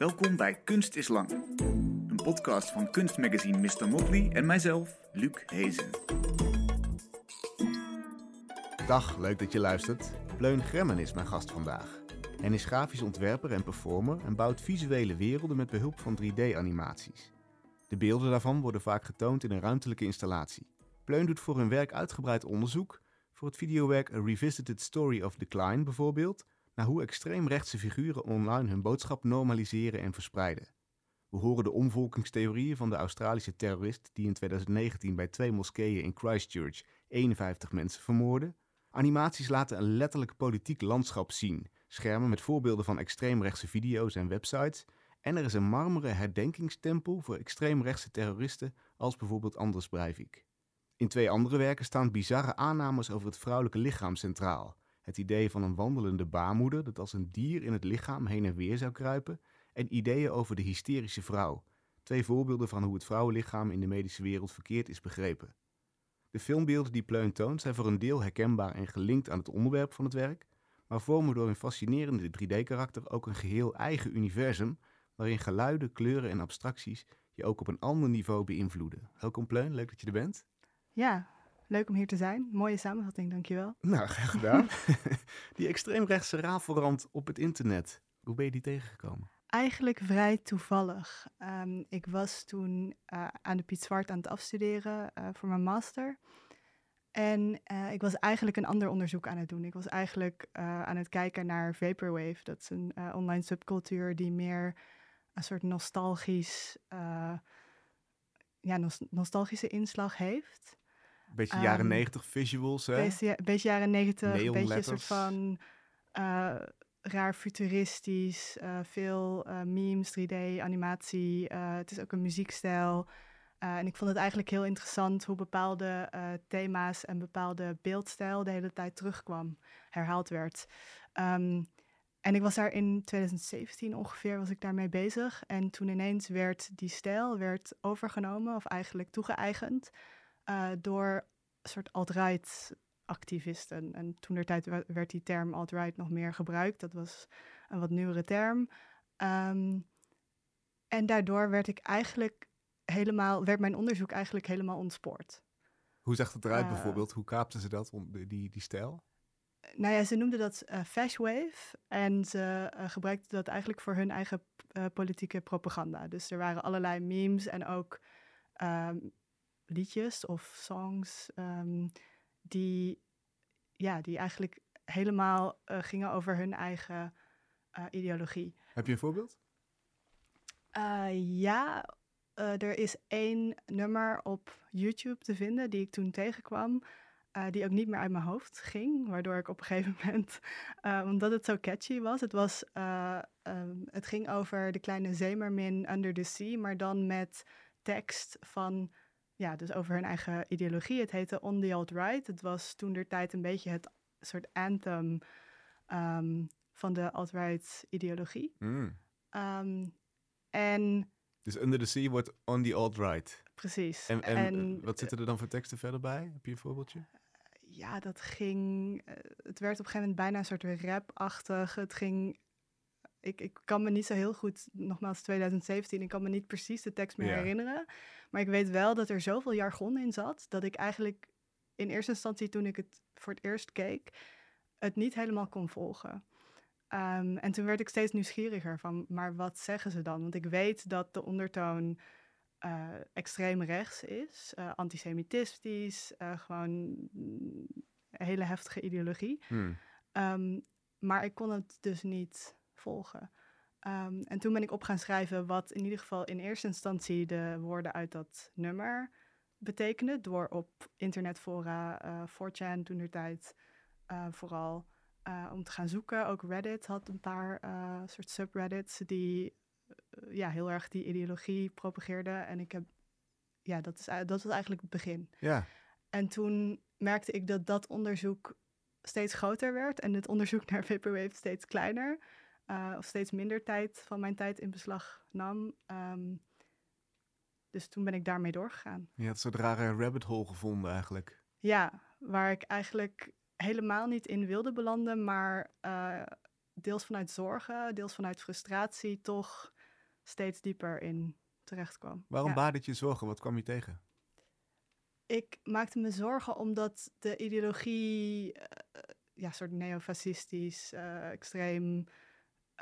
Welkom bij Kunst is Lang, een podcast van kunstmagazine Mr. Motley en mijzelf, Luc Hezen. Dag, leuk dat je luistert. Pleun Gremmen is mijn gast vandaag. Hij is grafisch ontwerper en performer en bouwt visuele werelden met behulp van 3D-animaties. De beelden daarvan worden vaak getoond in een ruimtelijke installatie. Pleun doet voor hun werk uitgebreid onderzoek, voor het videowerk A Revisited Story of Decline bijvoorbeeld, naar hoe extreemrechtse figuren online hun boodschap normaliseren en verspreiden. We horen de omvolkingstheorieën van de Australische terrorist die in 2019 bij twee moskeeën in Christchurch 51 mensen vermoordde. Animaties laten een letterlijk politiek landschap zien, schermen met voorbeelden van extreemrechtse video's en websites. En er is een marmeren herdenkingstempel voor extreemrechtse terroristen als bijvoorbeeld Anders Breivik. In twee andere werken staan bizarre aannames over het vrouwelijke lichaam centraal. Het idee van een wandelende baarmoeder dat als een dier in het lichaam heen en weer zou kruipen. En ideeën over de hysterische vrouw. Twee voorbeelden van hoe het vrouwenlichaam in de medische wereld verkeerd is begrepen. De filmbeelden die Pleun toont zijn voor een deel herkenbaar en gelinkt aan het onderwerp van het werk, maar vormen door hun fascinerende 3D-karakter ook een geheel eigen universum waarin geluiden, kleuren en abstracties je ook op een ander niveau beïnvloeden. Welkom Pleun, leuk dat je er bent. Ja, leuk om hier te zijn. Mooie samenvatting, dankjewel. Nou, graag gedaan. die extreemrechtse rafelrand op het internet, hoe ben je die tegengekomen? Eigenlijk vrij toevallig. Ehm, ik was toen uh, aan de Piet Zwart aan het afstuderen uh, voor mijn master. En uh, ik was eigenlijk een ander onderzoek aan het doen. Ik was eigenlijk aan het kijken naar Vaporwave. Dat is een online subcultuur die meer een soort nostalgisch, ja, nos nostalgische inslag heeft. Beetje jaren um, negentig visuals, hè? Beetje, beetje jaren negentig, een beetje een soort van raar futuristisch, uh, veel uh, memes, 3D, animatie. Uh, het is ook een muziekstijl. en ik vond het eigenlijk heel interessant hoe bepaalde thema's en bepaalde beeldstijl de hele tijd terugkwam, herhaald werd. Um, en ik was daar in 2017 ongeveer, was ik daarmee bezig. En toen ineens werd die stijl werd overgenomen, of eigenlijk toegeëigend, door een soort alt-right activisten. En toen der tijd werd die term alt-right nog meer gebruikt. Dat was een wat nieuwere term. Um, en daardoor werd ik eigenlijk helemaal, werd mijn onderzoek eigenlijk helemaal ontspoord. Hoe zag het eruit uh, bijvoorbeeld? Hoe kaapten ze dat, die, die stijl? Nou ja, ze noemden dat uh, Fashwave en ze uh, gebruikten dat eigenlijk voor hun eigen uh, politieke propaganda. Dus er waren allerlei memes en ook um, liedjes of songs um, die, ja, die eigenlijk helemaal uh, gingen over hun eigen uh, ideologie. Heb je een voorbeeld? Uh, ja, er is één nummer op YouTube te vinden die ik toen tegenkwam. die ook niet meer uit mijn hoofd ging, waardoor ik op een gegeven moment, omdat het zo catchy was, het, was um, het ging over de kleine zeemermin Under the Sea, maar dan met tekst van ja, dus over hun eigen ideologie. Het heette On the Alt-Right. Het was toen der tijd een beetje het soort anthem um, van de alt-right ideologie. Mm. Um, en... Dus Under the Sea wordt On the Alt-Right. Precies. En, en, en, wat zitten er dan voor teksten verder bij? Heb je een voorbeeldje? Ja, dat ging... Uh, het werd op een gegeven moment bijna een soort rap-achtig. Het ging ik, ik kan me niet zo heel goed, nogmaals 2017, ik kan me niet precies de tekst meer ja. herinneren. Maar ik weet wel dat er zoveel jargon in zat, dat ik eigenlijk in eerste instantie toen ik het voor het eerst keek, het niet helemaal kon volgen. Um, en toen werd ik steeds nieuwsgieriger van, maar wat zeggen ze dan? Want ik weet dat de ondertoon uh, extreem rechts is, uh, antisemitistisch, uh, gewoon een hele heftige ideologie. Hmm. Um, maar ik kon het dus niet volgen. Um, en toen ben ik op gaan schrijven wat in ieder geval in eerste instantie de woorden uit dat nummer betekenen. Door op internetfora, uh, 4chan toen der tijd uh, vooral, uh, om te gaan zoeken. Ook Reddit had een paar soort subreddits die ja, heel erg die ideologie propageerden. En ik heb, ja, dat, is, dat was eigenlijk het begin. Ja. En toen merkte ik dat dat onderzoek steeds groter werd en het onderzoek naar Vaporwave steeds kleiner uh, of steeds minder tijd van mijn tijd in beslag nam. Um, dus toen ben ik daarmee doorgegaan. Je had een soort rare rabbit hole gevonden eigenlijk. Ja, waar ik eigenlijk helemaal niet in wilde belanden, maar uh, deels vanuit zorgen, deels vanuit frustratie toch steeds dieper in terecht kwam. Waarom ja. baarde je zorgen? Wat kwam je tegen? Ik maakte me zorgen omdat de ideologie, uh, ja, soort neofascistisch, uh, extreem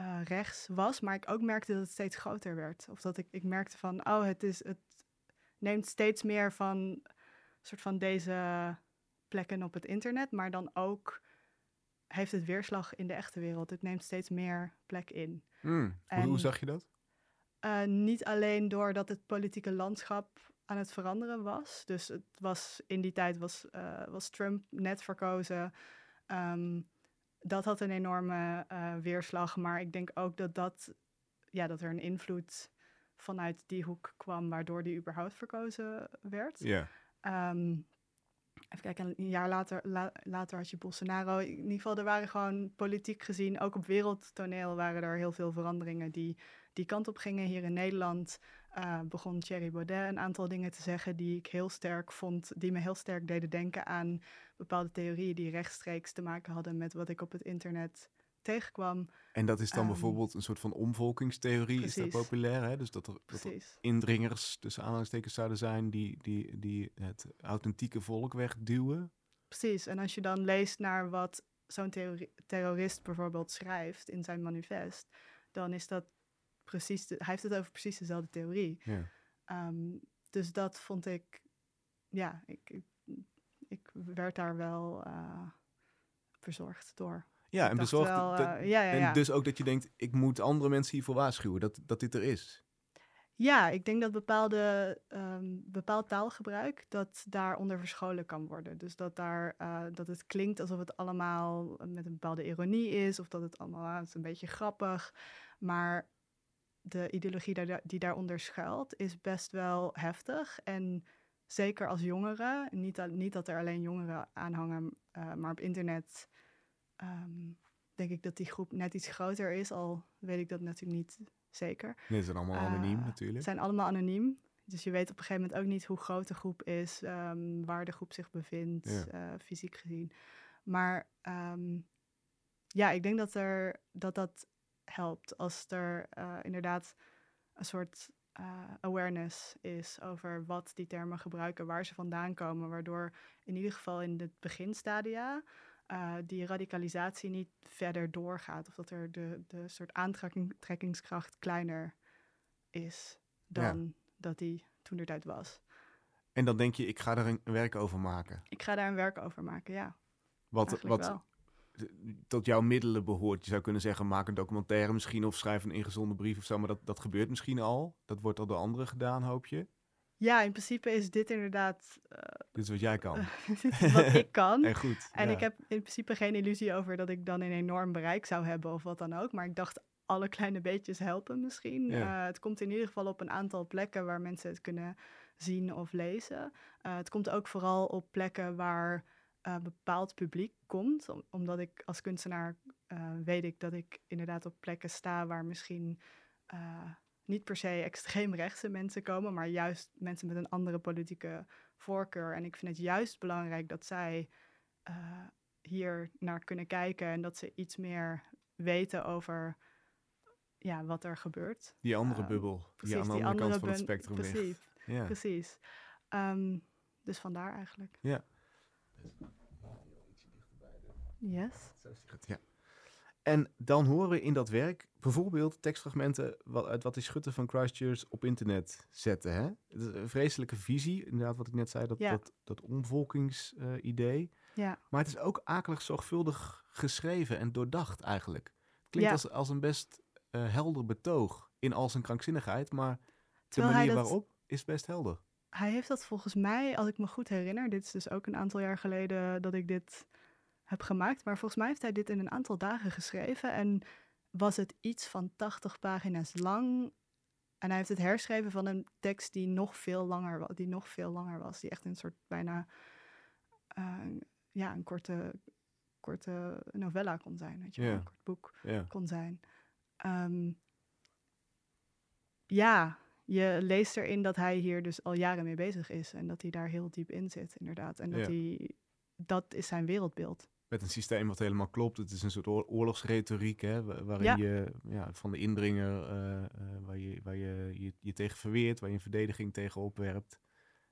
uh, rechts was, maar ik ook merkte dat het steeds groter werd. Of dat ik, ik merkte van, oh, het, is, het neemt steeds meer van, soort van deze plekken op het internet, maar dan ook heeft het weerslag in de echte wereld. Het neemt steeds meer plek in. Mm, en, hoe, zag je dat? Uh, niet alleen doordat het politieke landschap aan het veranderen was. Dus het was in die tijd was, uh, was Trump net verkozen. Um, dat had een enorme uh, weerslag. Maar ik denk ook dat, dat, ja, dat er een invloed vanuit die hoek kwam, waardoor die überhaupt verkozen werd. Ja. Yeah. Um, even kijken, een jaar later, la, later had je Bolsonaro. In ieder geval, er waren gewoon politiek gezien, ook op wereldtoneel waren er heel veel veranderingen die die kant op gingen. Hier in Nederland uh, begon Thierry Baudet een aantal dingen te zeggen die ik heel sterk vond, die me heel sterk deden denken aan bepaalde theorieën die rechtstreeks te maken hadden met wat ik op het internet tegenkwam. En dat is dan um, bijvoorbeeld een soort van omvolkingstheorie, precies. is dat populair? Hè? Dus dat er, dat er indringers tussen aanhalingstekens zouden zijn die, die, die het authentieke volk wegduwen. Precies, en als je dan leest naar wat zo'n terrorist bijvoorbeeld schrijft in zijn manifest, dan is dat precies, de, hij heeft het over precies dezelfde theorie. Ja. Um, dus dat vond ik, ja, ik, ik, ik werd daar wel uh, bezorgd door. Ja, en bezorgd. Wel, dat, ja, ja, ja. En dus ook dat je denkt, ik moet andere mensen hiervoor waarschuwen, dat, dat dit er is. Ja, ik denk dat bepaalde, um, bepaald taalgebruik dat daaronder verscholen kan worden. Dus dat, daar, uh, dat het klinkt alsof het allemaal met een bepaalde ironie is, of dat het allemaal het is een beetje grappig. Maar de ideologie die, die daaronder schuilt, is best wel heftig. En zeker als jongeren, niet, dat, niet dat er alleen jongeren aanhangen, uh, maar op internet um, denk ik dat die groep net iets groter is, al weet ik dat natuurlijk niet zeker. Nee, ze zijn allemaal uh, anoniem natuurlijk. Ze zijn allemaal anoniem. Dus je weet op een gegeven moment ook niet hoe groot de groep is, um, waar de groep zich bevindt, ja. uh, fysiek gezien. Maar um, ja, ik denk dat er, dat, dat helpt als er uh, inderdaad een soort uh, awareness is over wat die termen gebruiken, waar ze vandaan komen, waardoor in ieder geval in het beginstadia uh, die radicalisatie niet verder doorgaat of dat er de, de soort aantrekkingskracht kleiner is dan ja. dat die toen de tijd was. En dan denk je, ik ga daar een werk over maken. Ik ga daar een werk over maken, ja. Wat, wat, wel tot jouw middelen behoort. Je zou kunnen zeggen, maak een documentaire misschien of schrijf een ingezonde brief of zo. Maar dat, dat gebeurt misschien al. Dat wordt al door anderen gedaan, hoop je? Ja, in principe is dit inderdaad... Uh, dit is wat jij kan. dit is wat ik kan. en goed. En ja. ik heb in principe geen illusie over dat ik dan een enorm bereik zou hebben of wat dan ook. Maar ik dacht, alle kleine beetjes helpen misschien. Ja. Uh, het komt in ieder geval op een aantal plekken waar mensen het kunnen zien of lezen. Uh, het komt ook vooral op plekken waar uh, bepaald publiek komt. Om, omdat ik als kunstenaar uh, weet ik dat ik inderdaad op plekken sta waar misschien uh, niet per se extreemrechtse mensen komen, maar juist mensen met een andere politieke voorkeur. En ik vind het juist belangrijk dat zij hier naar kunnen kijken en dat ze iets meer weten over ja, wat er gebeurt. Die andere bubbel, precies, die aan de andere andere kant van het spectrum precies, ligt. Ja. Precies. Um, dus vandaar eigenlijk. Ja. Yes. Zo is goed, ja. En dan horen we in dat werk bijvoorbeeld tekstfragmenten wat, uit wat die schutter van Christchurch op internet zetten. Hè? Het is een vreselijke visie, inderdaad wat ik net zei, dat, Ja. dat, dat omvolkingsidee. Ja. maar het is ook akelig zorgvuldig geschreven en doordacht eigenlijk. Het klinkt Ja. als, als een best eh, helder betoog in al zijn krankzinnigheid, maar Terwijl de manier dat- waarop is best helder. Hij heeft dat volgens mij, als ik me goed herinner, dit is dus ook een aantal jaar geleden dat ik dit heb gemaakt, maar volgens mij heeft hij dit in een aantal dagen geschreven en was het iets van 80 pagina's lang. En hij heeft het herschreven van een tekst die nog veel langer was, die nog veel langer was, die echt een soort bijna eh, ja, een korte, korte novella kon zijn, weet je een kort boek kon zijn. Ehm, ja, je leest erin dat hij hier dus al jaren mee bezig is en dat hij daar heel diep in zit, inderdaad. En dat hij, dat is zijn wereldbeeld. Met een systeem wat helemaal klopt. Het is een soort oorlogsretoriek, hè, waarin je ja, van de indringer, uh, waar, je, waar je, je je tegen verweert, waar je een verdediging tegen opwerpt.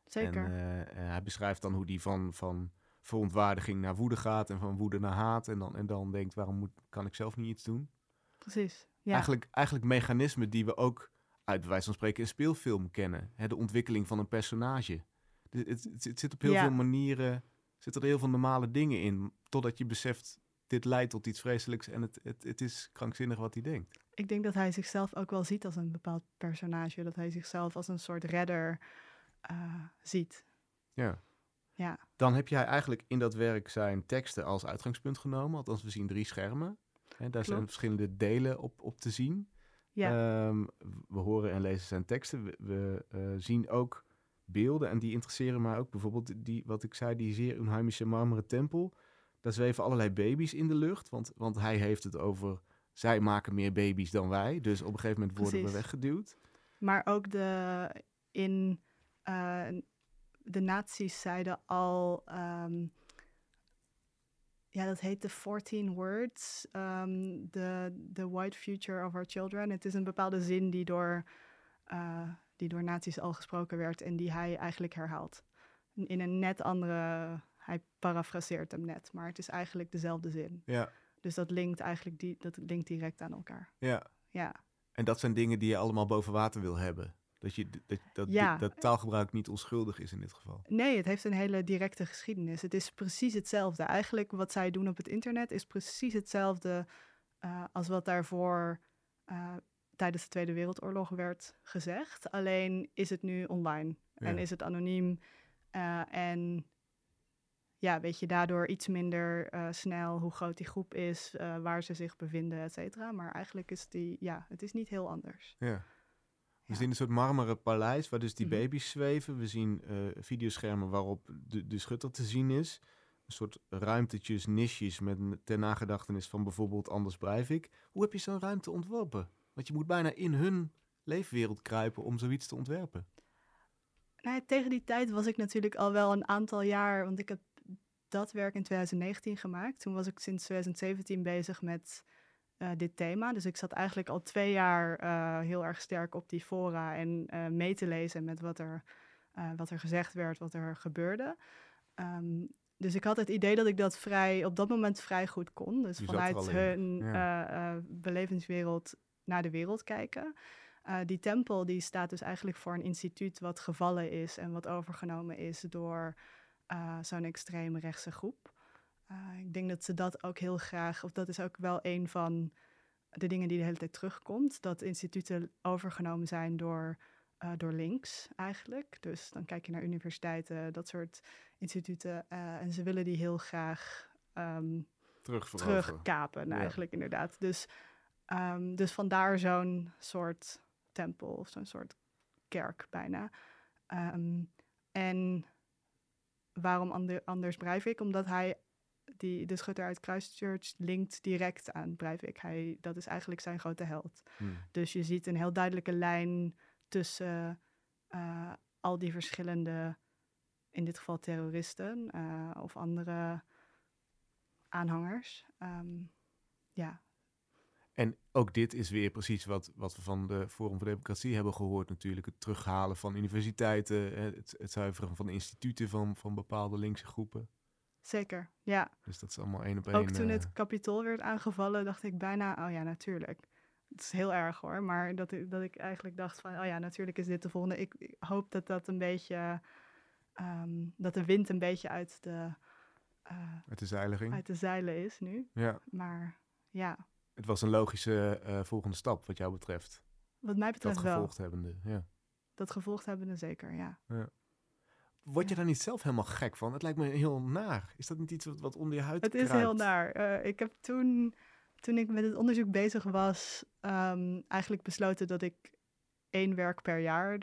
Zeker. En hij beschrijft dan hoe die van, van verontwaardiging naar woede gaat en van woede naar haat. En dan, en dan denkt, waarom moet, kan ik zelf niet iets doen? Precies, ja. Eigenlijk, eigenlijk mechanismen die we ook uit bij wijze van spreken een speelfilm kennen. Hè, de ontwikkeling van een personage. Het, het, het zit op heel veel manieren, zitten er heel veel normale dingen in. Totdat je beseft, dit leidt tot iets vreselijks en het, het, het is krankzinnig wat hij denkt. Ik denk dat hij zichzelf ook wel ziet als een bepaald personage. Dat hij zichzelf als een soort redder uh, ziet. Ja. Ja. Dan heb jij eigenlijk in dat werk zijn teksten als uitgangspunt genomen. Althans, we zien drie schermen. Hè, daar zijn verschillende delen op, op te zien. Ja. Um, we horen en lezen zijn teksten. We, we uh, zien ook beelden en die interesseren mij ook. Bijvoorbeeld die, wat ik zei, die zeer unheimische marmeren tempel. Daar zweven allerlei baby's in de lucht. Want, want hij heeft het over, zij maken meer baby's dan wij. Dus op een gegeven moment worden we weggeduwd. Maar ook de, in uh, de nazi's zeiden al, um, ja, dat heet de 14 words, um, the, the white future of our children. Het is een bepaalde zin die door, uh, die door nazi's al gesproken werd en die hij eigenlijk herhaalt. In een net andere, hij parafraseert hem net, maar het is eigenlijk dezelfde zin. Ja. Dus dat linkt eigenlijk die, dat linkt direct aan elkaar. Ja. Ja. En dat zijn dingen die je allemaal boven water wil hebben. Dat, je, dat, dat, ja. dat taalgebruik niet onschuldig is in dit geval. Nee, het heeft een hele directe geschiedenis. Het is precies hetzelfde. Eigenlijk wat zij doen op het internet is precies hetzelfde uh, als wat daarvoor uh, tijdens de Tweede Wereldoorlog werd gezegd. Alleen is het nu online ja. en is het anoniem. Uh, en ja, weet je daardoor iets minder snel hoe groot die groep is, waar ze zich bevinden, et cetera. Maar eigenlijk is die, ja, het is niet heel anders. Ja. We zien een soort marmeren paleis waar dus die mhm. baby's zweven. We zien videoschermen waarop de, de schutter te zien is. Een soort ruimtetjes, nisjes met ter nagedachtenis van bijvoorbeeld Anders Breivik. Hoe heb je zo'n ruimte ontworpen? Want je moet bijna in hun leefwereld kruipen om zoiets te ontwerpen. Nou, tegen die tijd was ik natuurlijk al wel een aantal jaar, want ik heb dat werk in 2019 gemaakt. Toen was ik sinds 2017 bezig met uh, dit thema. Dus ik zat eigenlijk al twee jaar uh, heel erg sterk op die fora en uh, mee te lezen met wat er, wat er gezegd werd, wat er gebeurde. Um, dus ik had het idee dat ik dat vrij, op dat moment vrij goed kon. Dus vanuit hun ja. belevingswereld naar de wereld kijken. die tempel die staat dus eigenlijk voor een instituut wat gevallen is en wat overgenomen is door zo'n extreem rechtse groep. Uh, ik denk dat ze dat ook heel graag, of dat is ook wel een van de dingen die de hele tijd terugkomt, dat instituten overgenomen zijn door, door links eigenlijk. Dus dan kijk je naar universiteiten, dat soort instituten, en ze willen die heel graag um, terugkapen, ja. eigenlijk inderdaad. Dus, um, dus vandaar zo'n soort tempel of zo'n soort kerk bijna. Um, en waarom ander, anders ik? Omdat hij die, de schutter uit Christchurch linkt direct aan Breivik. Hij, dat is eigenlijk zijn grote held. Hmm. Dus je ziet een heel duidelijke lijn tussen uh, al die verschillende, in dit geval terroristen uh, of andere aanhangers. Um, ja. En ook dit is weer precies wat, wat we van de Forum voor Democratie hebben gehoord natuurlijk. Het terughalen van universiteiten, het, het zuiveren van instituten van, van bepaalde linkse groepen. Zeker, ja. Dus dat is allemaal één op één. Ook toen het eh, kapitool werd aangevallen, dacht ik bijna, oh ja, natuurlijk. Het is heel erg hoor, maar dat ik, dat ik eigenlijk dacht van, oh ja, natuurlijk is dit de volgende. Ik, hoop dat dat een beetje, um, dat de wind een beetje uit de... Uh, uit de zeilen ging? Uit de zeilen is nu. Ja. Maar ja. Het was een logische uh, volgende stap wat jou betreft. Wat mij betreft dat wel. Dat gevolgd hebbende, ja. Dat gevolgd hebbende zeker, ja. ja. Word je daar niet zelf helemaal gek van? Het lijkt me heel naar. Is dat niet iets wat, wat onder je huid Het is heel naar. Uh, ik heb toen, toen ik met het onderzoek bezig was, um, eigenlijk besloten dat ik één werk per jaar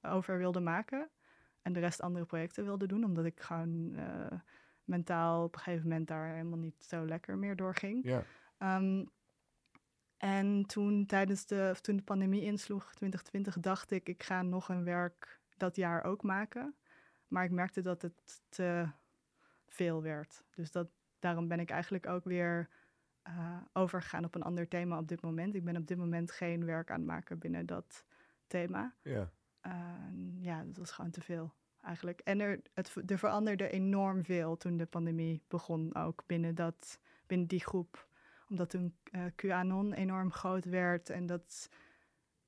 erover wilde maken. En de rest andere projecten wilde doen, omdat ik gewoon uh, mentaal op een gegeven moment daar helemaal niet zo lekker meer door ging. Ja. Um, en toen tijdens de, toen de pandemie insloeg, 2020, dacht ik, ik ga nog een werk dat jaar ook maken. Maar ik merkte dat het te veel werd. Dus dat, daarom ben ik eigenlijk ook weer uh, overgegaan op een ander thema op dit moment. Ik ben op dit moment geen werk aan het maken binnen dat thema. Ja. ja, dat was gewoon te veel eigenlijk. En er, het, er veranderde enorm veel toen de pandemie begon, ook binnen, dat, binnen die groep. Omdat toen uh, QAnon enorm groot werd en dat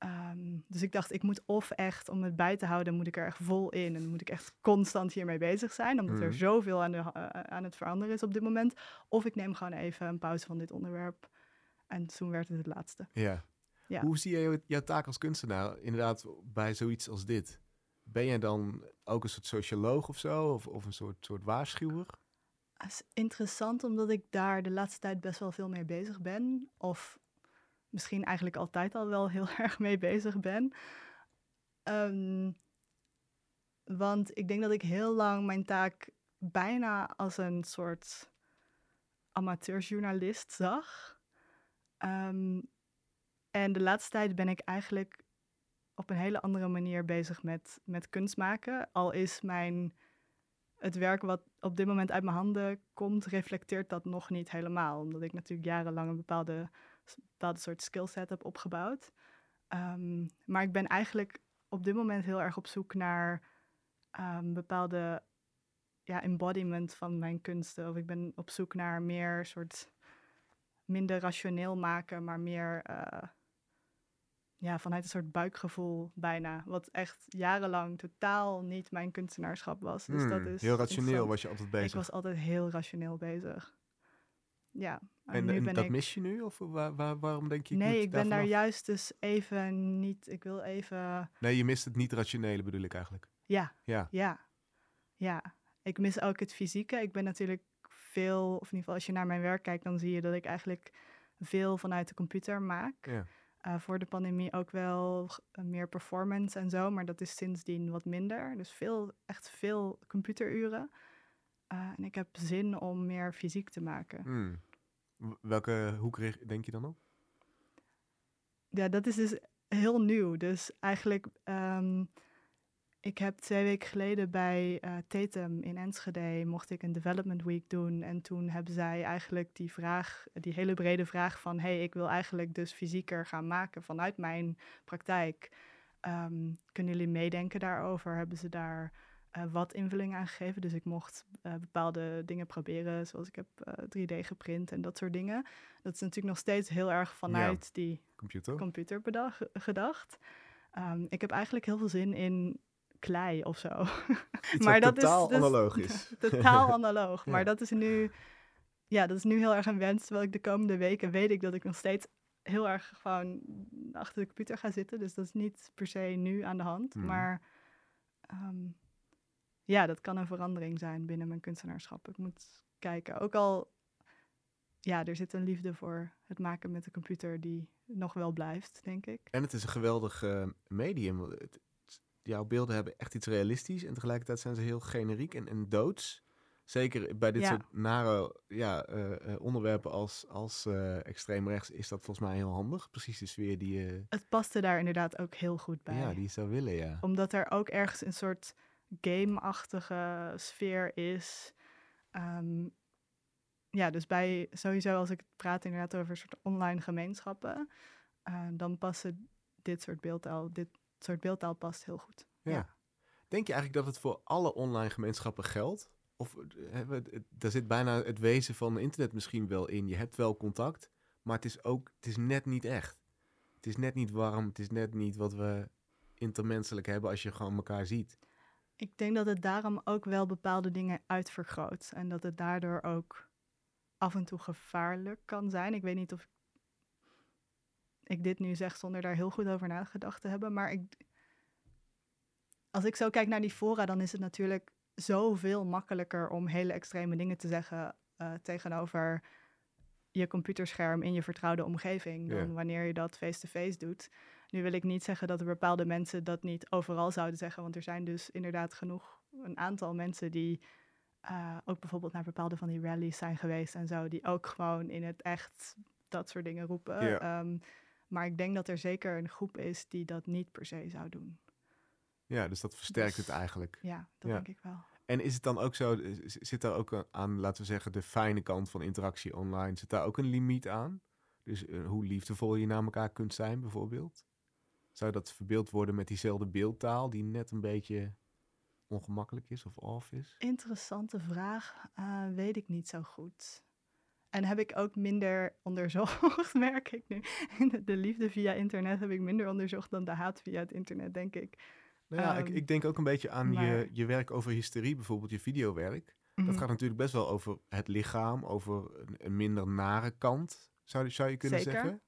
Ehm, dus ik dacht, ik moet of echt, om het bij te houden, moet ik er echt vol in. En moet ik echt constant hiermee bezig zijn, omdat er mhm. zoveel aan, de, uh, aan het veranderen is op dit moment. Of ik neem gewoon even een pauze van dit onderwerp. En toen werd het het laatste. Ja. ja. Hoe zie je jouw taak als kunstenaar inderdaad bij zoiets als dit? Ben jij dan ook een soort socioloog of zo? Of, of een soort, soort waarschuwer? Is interessant omdat ik daar de laatste tijd best wel veel mee bezig ben. Of misschien eigenlijk altijd al wel heel erg mee bezig ben. Ehm, want ik denk dat ik heel lang mijn taak bijna als een soort amateurjournalist zag. Ehm, en de laatste tijd ben ik eigenlijk op een hele andere manier bezig met, met kunst maken. Al is mijn, het werk wat op dit moment uit mijn handen komt, reflecteert dat nog niet helemaal. Omdat ik natuurlijk jarenlang een bepaalde bepaalde soort skillset heb opgebouwd. Um, maar ik ben eigenlijk op dit moment heel erg op zoek naar um, bepaalde ja, embodiment van mijn kunsten. Of ik ben op zoek naar meer soort minder rationeel maken, maar meer uh, ja, vanuit een soort buikgevoel bijna. Wat echt jarenlang totaal niet mijn kunstenaarschap was. Dus dat hmm, is heel rationeel was je altijd bezig. Ik was altijd heel rationeel bezig. Ja. En, nu ben dat mis je nu? Of waar, waar, waarom denk je? Nee, ik ben daar juist dus even niet. Ik wil even. Nee, je mist het niet rationele bedoel ik eigenlijk. Ja. Ja. Ja. Ja. Ik mis ook het fysieke. Ik ben natuurlijk veel, of in ieder geval als je naar mijn werk kijkt, dan zie je dat ik eigenlijk veel vanuit de computer maak. Ja. Uh, voor de pandemie ook wel meer performance en zo, maar dat is sindsdien wat minder. Dus veel, echt veel computeruren. Uh, en ik heb zin om meer fysiek te maken. Hmm. Welke hoek denk je dan op? Ja, dat is dus heel nieuw. Dus eigenlijk, um, ik heb twee weken geleden bij uh, Tatum in Enschede mocht ik een development week doen. En toen hebben zij eigenlijk die vraag, die hele brede vraag van, hey, ik wil eigenlijk dus fysieker gaan maken vanuit mijn praktijk. Um, kunnen jullie meedenken daarover? Hebben ze daar uh, wat invulling aangegeven. Dus ik mocht uh, bepaalde dingen proberen, zoals ik heb uh, eh, 3D geprint en dat soort dingen. Dat is natuurlijk nog steeds heel erg vanuit die computer, computer gedacht. Um, ik heb eigenlijk heel veel zin in klei of zo. maar dat totaal is dus, analoog is. totaal analoog. Maar dat is nu, ja, dat is nu heel erg een wens. Terwijl ik de komende weken weet ik dat ik nog steeds heel erg gewoon achter de computer ga zitten. Dus dat is niet per se nu aan de hand. Mhm. Maar um, ja, dat kan een verandering zijn binnen mijn kunstenaarschap. Ik moet kijken. Ook al, ja, er zit een liefde voor het maken met de computer die nog wel blijft, denk ik. En het is een geweldig uh, medium. Jouw beelden hebben echt iets realistisch en tegelijkertijd zijn ze heel generiek en, en doods. Zeker bij dit soort nare ja, uh, onderwerpen als, als uh, extreem rechts is dat volgens mij heel handig. Precies de sfeer die je... Het paste daar inderdaad ook heel goed bij. Ja, die zou willen, ja. Omdat er ook ergens een soort game-achtige sfeer is. Ehm, ja, dus bij sowieso als ik praat inderdaad over soort online gemeenschappen, dan passen dit soort beeldtaal, dit soort beeldtaal past heel goed. Ja. Denk je eigenlijk dat het voor alle online gemeenschappen geldt? Of uh, daar zit bijna het wezen van internet misschien wel in. Je hebt wel contact, maar het is ook, het is net niet echt. Het is net niet warm, het is net niet wat we intermenselijk hebben als je gewoon elkaar ziet. Ik denk dat het daarom ook wel bepaalde dingen uitvergroot. En dat het daardoor ook af en toe gevaarlijk kan zijn. Ik weet niet of ik dit nu zeg zonder daar heel goed over nagedacht te hebben. Maar ik, als ik zo kijk naar die fora, dan is het natuurlijk zoveel makkelijker om hele extreme dingen te zeggen uh, tegenover je computerscherm in je vertrouwde omgeving dan wanneer je dat face-to-face -face doet. Nu wil ik niet zeggen dat er bepaalde mensen dat niet overal zouden zeggen, want er zijn dus inderdaad genoeg, een aantal mensen die uh, ook bijvoorbeeld naar bepaalde van die rallies zijn geweest en zo, die ook gewoon in het echt dat soort dingen roepen. Um, maar ik denk dat er zeker een groep is die dat niet per se zou doen. Ja, dus dat versterkt het dus eigenlijk. Ja, dat denk ik wel. En is het dan ook zo, zit daar ook aan, laten we zeggen, de fijne kant van interactie online, zit daar ook een limiet aan? Dus uh, hoe liefdevol je naar elkaar kunt zijn, bijvoorbeeld? Zou dat verbeeld worden met diezelfde beeldtaal die net een beetje ongemakkelijk is of off is? Interessante vraag. Uh, weet ik niet zo goed. En heb ik ook minder onderzocht, merk ik nu. De liefde via internet heb ik minder onderzocht dan de haat via het internet, denk ik. Nou ja, ik, ehm, ik, denk ook een beetje aan je, je werk over hysterie, bijvoorbeeld je videowerk. Dat mhm. gaat natuurlijk best wel over het lichaam, over een, een minder nare kant, zou, zou je kunnen Zeker. zeggen.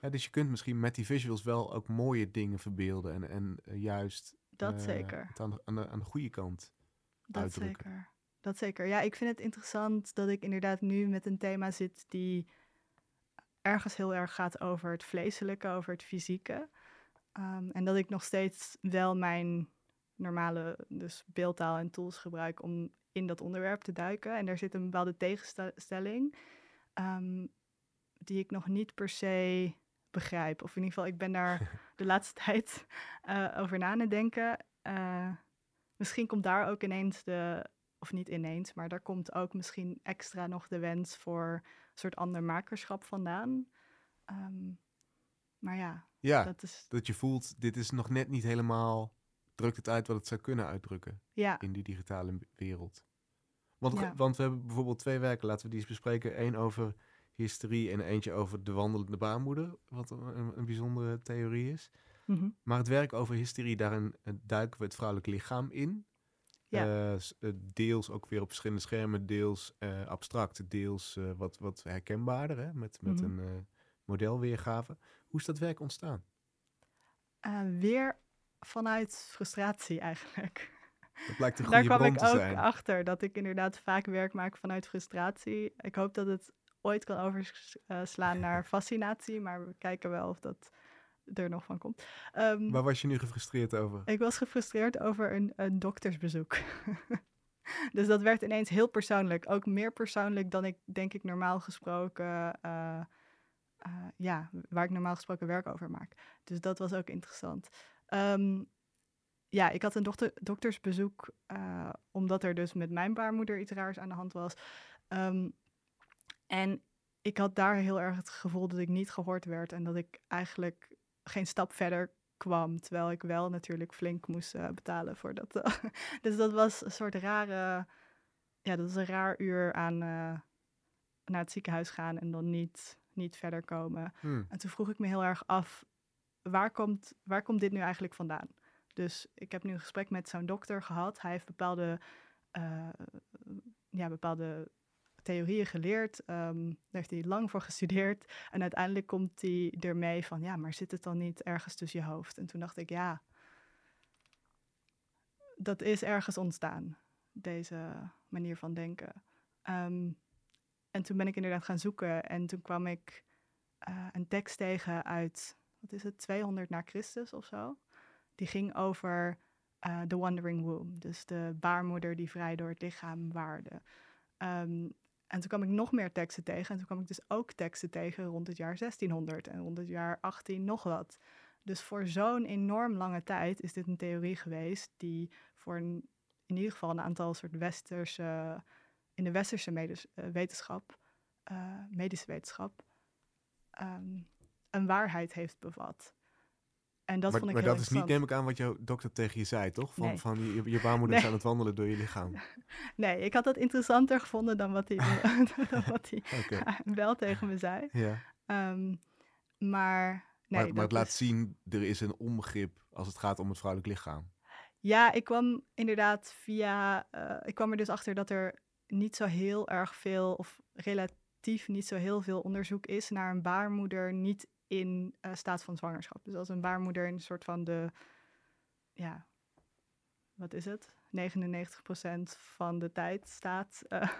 Ja, dus je kunt misschien met die visuals wel ook mooie dingen verbeelden en, en uh, juist dat uh, zeker. Het aan, de, aan, de, aan de goede kant dat uitdrukken. Zeker. Dat zeker. Ja, ik vind het interessant dat ik inderdaad nu met een thema zit die ergens heel erg gaat over het vleeselijke, over het fysieke. Um, en dat ik nog steeds wel mijn normale dus beeldtaal en tools gebruik om in dat onderwerp te duiken. En daar zit een bepaalde tegenstelling um, die ik nog niet per se begrijp. Of in ieder geval, ik ben daar de laatste tijd uh, over na aan het denken. Uh, misschien komt daar ook ineens de, of niet ineens, maar daar komt ook misschien extra nog de wens voor een soort ander makerschap vandaan. Um, maar ja, ja dat, is... dat je voelt, dit is nog net niet helemaal, drukt het uit wat het zou kunnen uitdrukken ja. in die digitale wereld. Want, want we hebben bijvoorbeeld twee werken, laten we die eens bespreken. Eén over historie en eentje over de wandelende baarmoeder, wat een, een bijzondere theorie is. Mhm. Maar het werk over hysterie, daarin eh, duiken we het vrouwelijk lichaam in. Ja. Uh, deels ook weer op verschillende schermen, deels uh, abstract, deels uh, wat, wat herkenbaarder, hè? met, met mm -hmm. een modelweergave. Hoe is dat werk ontstaan? weer vanuit frustratie eigenlijk. Dat blijkt een goede Daar kwam ik ook achter, dat ik inderdaad vaak werk maak vanuit frustratie. Ik hoop dat het ooit kan overslaan naar fascinatie, maar we kijken wel of dat er nog van komt. Um, Waar was je nu gefrustreerd over? Ik was gefrustreerd over een, een doktersbezoek. dus dat werd ineens heel persoonlijk. Ook meer persoonlijk dan ik denk ik normaal gesproken... Uh, uh, ja, waar ik normaal gesproken werk over maak. Dus dat was ook interessant. Um, ja, ik had een dokter, doktersbezoek uh, omdat er dus met mijn baarmoeder iets raars aan de hand was. Um, en ik had daar heel erg het gevoel dat ik niet gehoord werd en dat ik eigenlijk geen stap verder kwam. Terwijl ik wel natuurlijk flink moest uh, betalen voor dat. Uh, dus dat was een soort rare. Ja, dat was een raar uur aan uh, naar het ziekenhuis gaan en dan niet, niet verder komen. Hmm. En toen vroeg ik me heel erg af: waar komt, waar komt dit nu eigenlijk vandaan? Dus ik heb nu een gesprek met zo'n dokter gehad. Hij heeft bepaalde, ja, bepaalde theorieën geleerd. Um, daar heeft hij lang voor gestudeerd. En uiteindelijk komt hij ermee van, ja, maar zit het dan niet ergens tussen je hoofd? En toen dacht ik, ja, dat is ergens ontstaan, deze manier van denken. Um, en toen ben ik inderdaad gaan zoeken en toen kwam ik uh, een tekst tegen uit, wat is het, 200 na Christus of zo. Die ging over uh, The Wandering Womb, dus de baarmoeder die vrij door het lichaam waarde. Um, en toen kwam ik nog meer teksten tegen. En toen kwam ik dus ook teksten tegen rond het jaar 1600 en rond het jaar 18 nog wat. Dus voor zo'n enorm lange tijd is dit een theorie geweest die voor in ieder geval een aantal soort westerse, in de westerse uh, wetenschap, uh, medische wetenschap, um, een waarheid heeft bevat. En dat maar, vond ik maar heel dat is niet, neem ik aan, wat jouw dokter tegen je zei, toch? Van, van je, je baarmoeder nee. aan het wandelen door je lichaam. Nee, ik had dat interessanter gevonden dan wat hij, dan wat hij okay. wel tegen me zei. Ja. Um, maar nee, maar, maar het laat zien, er is een onbegrip als het gaat om het vrouwelijk lichaam. Ja, ik kwam inderdaad via... Uh, ik kwam er dus achter dat er niet zo heel erg veel... of relatief niet zo heel veel onderzoek is naar een baarmoeder... niet in uh, staat van zwangerschap. Dus als een baarmoeder in een soort van de, ja, wat is het? 99% van de tijd staat. Uh,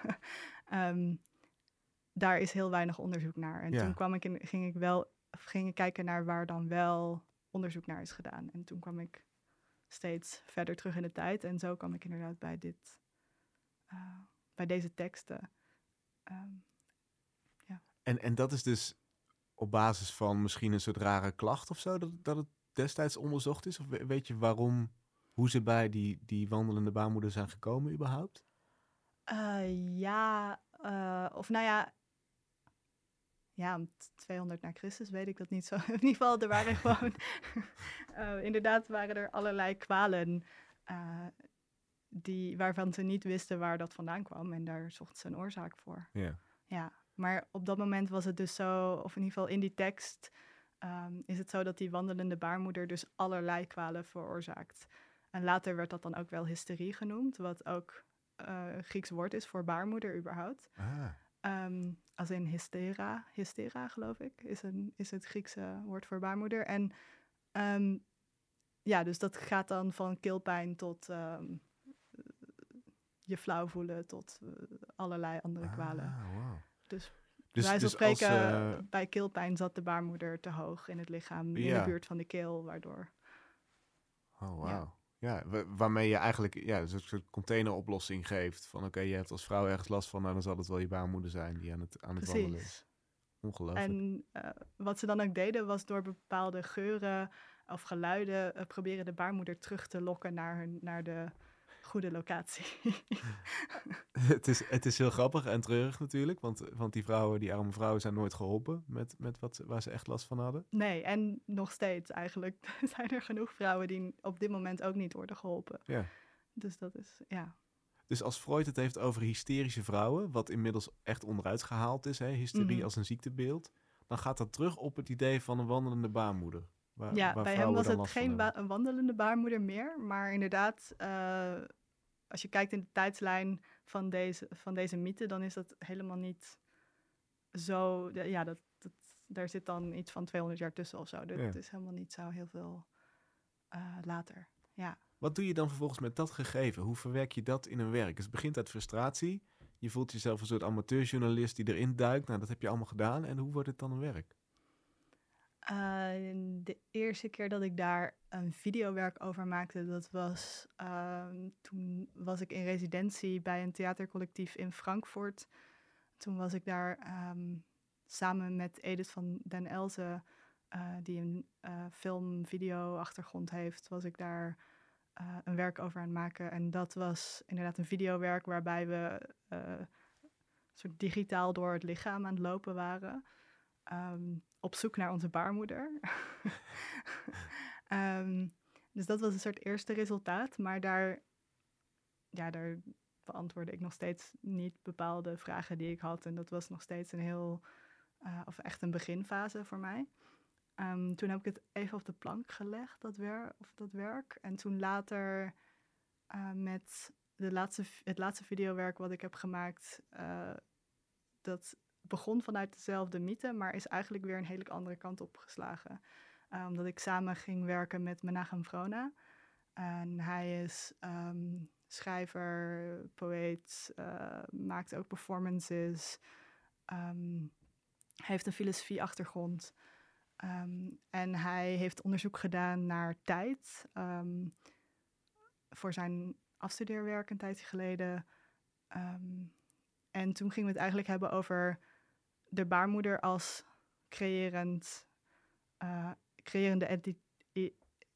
um, daar is heel weinig onderzoek naar. En ja. toen kwam ik in, ging ik wel ging ik kijken naar waar dan wel onderzoek naar is gedaan. En toen kwam ik steeds verder terug in de tijd. En zo kwam ik inderdaad bij dit, uh, bij deze teksten. Um, ja. en, en dat is dus op basis van misschien een soort rare klacht of zo, dat, dat het destijds onderzocht is? Of weet je waarom, hoe ze bij die, die wandelende baarmoeder zijn gekomen überhaupt? Uh, ja, uh, of nou ja, ja, 200 na Christus weet ik dat niet zo. In ieder geval, er waren gewoon, uh, inderdaad waren er allerlei kwalen die, waarvan ze niet wisten waar dat vandaan kwam. En daar zochten ze een oorzaak voor. Ja. Ja, maar op dat moment was het dus zo, of in ieder geval in die tekst, um, is het zo dat die wandelende baarmoeder dus allerlei kwalen veroorzaakt. En later werd dat dan ook wel hysterie genoemd, wat ook uh, Grieks woord is voor baarmoeder überhaupt. Ah. Um, als in hystera, hystera geloof ik, is, een, is het Griekse woord voor baarmoeder. En um, ja, dus dat gaat dan van keelpijn tot je flauw voelen tot uh, allerlei andere ah, kwalen. Wow. Dus, dus wij dus spreken, als, uh, bij keelpijn zat de baarmoeder te hoog in het lichaam, in de buurt van de keel, waardoor... Oh, wow. Ja. Ja, waarmee je eigenlijk ja, een soort containeroplossing geeft. Van oké, je hebt als vrouw ergens last van, nou dan zal het wel je baarmoeder zijn die aan het, aan het wandelen is. Ongelooflijk. En uh, wat ze dan ook deden, was door bepaalde geuren of geluiden uh, proberen de baarmoeder terug te lokken naar, hun, naar de goede locatie. het, is, het is heel grappig en treurig natuurlijk, want, want die vrouwen, die arme vrouwen, zijn nooit geholpen met, met wat, waar ze echt last van hadden. Nee, en nog steeds eigenlijk zijn er genoeg vrouwen die op dit moment ook niet worden geholpen. Ja. Dus dat is, ja. Dus als Freud het heeft over hysterische vrouwen, wat inmiddels echt onderuit gehaald is, hè, hysterie mm. als een ziektebeeld, dan gaat dat terug op het idee van een wandelende baarmoeder. Waar, ja, waar bij hem was het geen een wandelende baarmoeder meer, maar inderdaad, uh, als je kijkt in de tijdslijn van deze, van deze mythe, dan is dat helemaal niet zo. Ja, dat, dat, daar zit dan iets van 200 jaar tussen of zo. Dat ja. is helemaal niet zo heel veel uh, later. Ja. Wat doe je dan vervolgens met dat gegeven? Hoe verwerk je dat in een werk? Dus het begint uit frustratie. Je voelt jezelf een soort amateurjournalist die erin duikt. Nou, dat heb je allemaal gedaan. En hoe wordt het dan een werk? Uh, de eerste keer dat ik daar een videowerk over maakte, dat was uh, toen was ik in residentie bij een theatercollectief in Frankfurt. Toen was ik daar um, samen met Edith van den Elze, uh, die een film-video-achtergrond heeft, was ik daar een werk over aan het maken. En dat was inderdaad een videowerk waarbij we soort digitaal door het lichaam aan het lopen waren. Op zoek naar onze baarmoeder. um, dus dat was een soort eerste resultaat. Maar daar, ja, daar beantwoordde ik nog steeds niet bepaalde vragen die ik had. En dat was nog steeds een heel, uh, of echt een beginfase voor mij. Um, toen heb ik het even op de plank gelegd, dat, wer of dat werk. En toen later uh, met de laatste, het laatste videowerk wat ik heb gemaakt, uh, dat begon vanuit dezelfde mythe, maar is eigenlijk weer een hele andere kant op geslagen. Uh, omdat ik samen ging werken met Menachem Vrona. En hij is um, schrijver, poëet, uh, maakt ook performances. Um, heeft een filosofie-achtergrond. En hij heeft onderzoek gedaan naar tijd. voor zijn afstudeerwerk een tijdje geleden. en toen gingen we het eigenlijk hebben over de baarmoeder als creërend, uh, creërende enti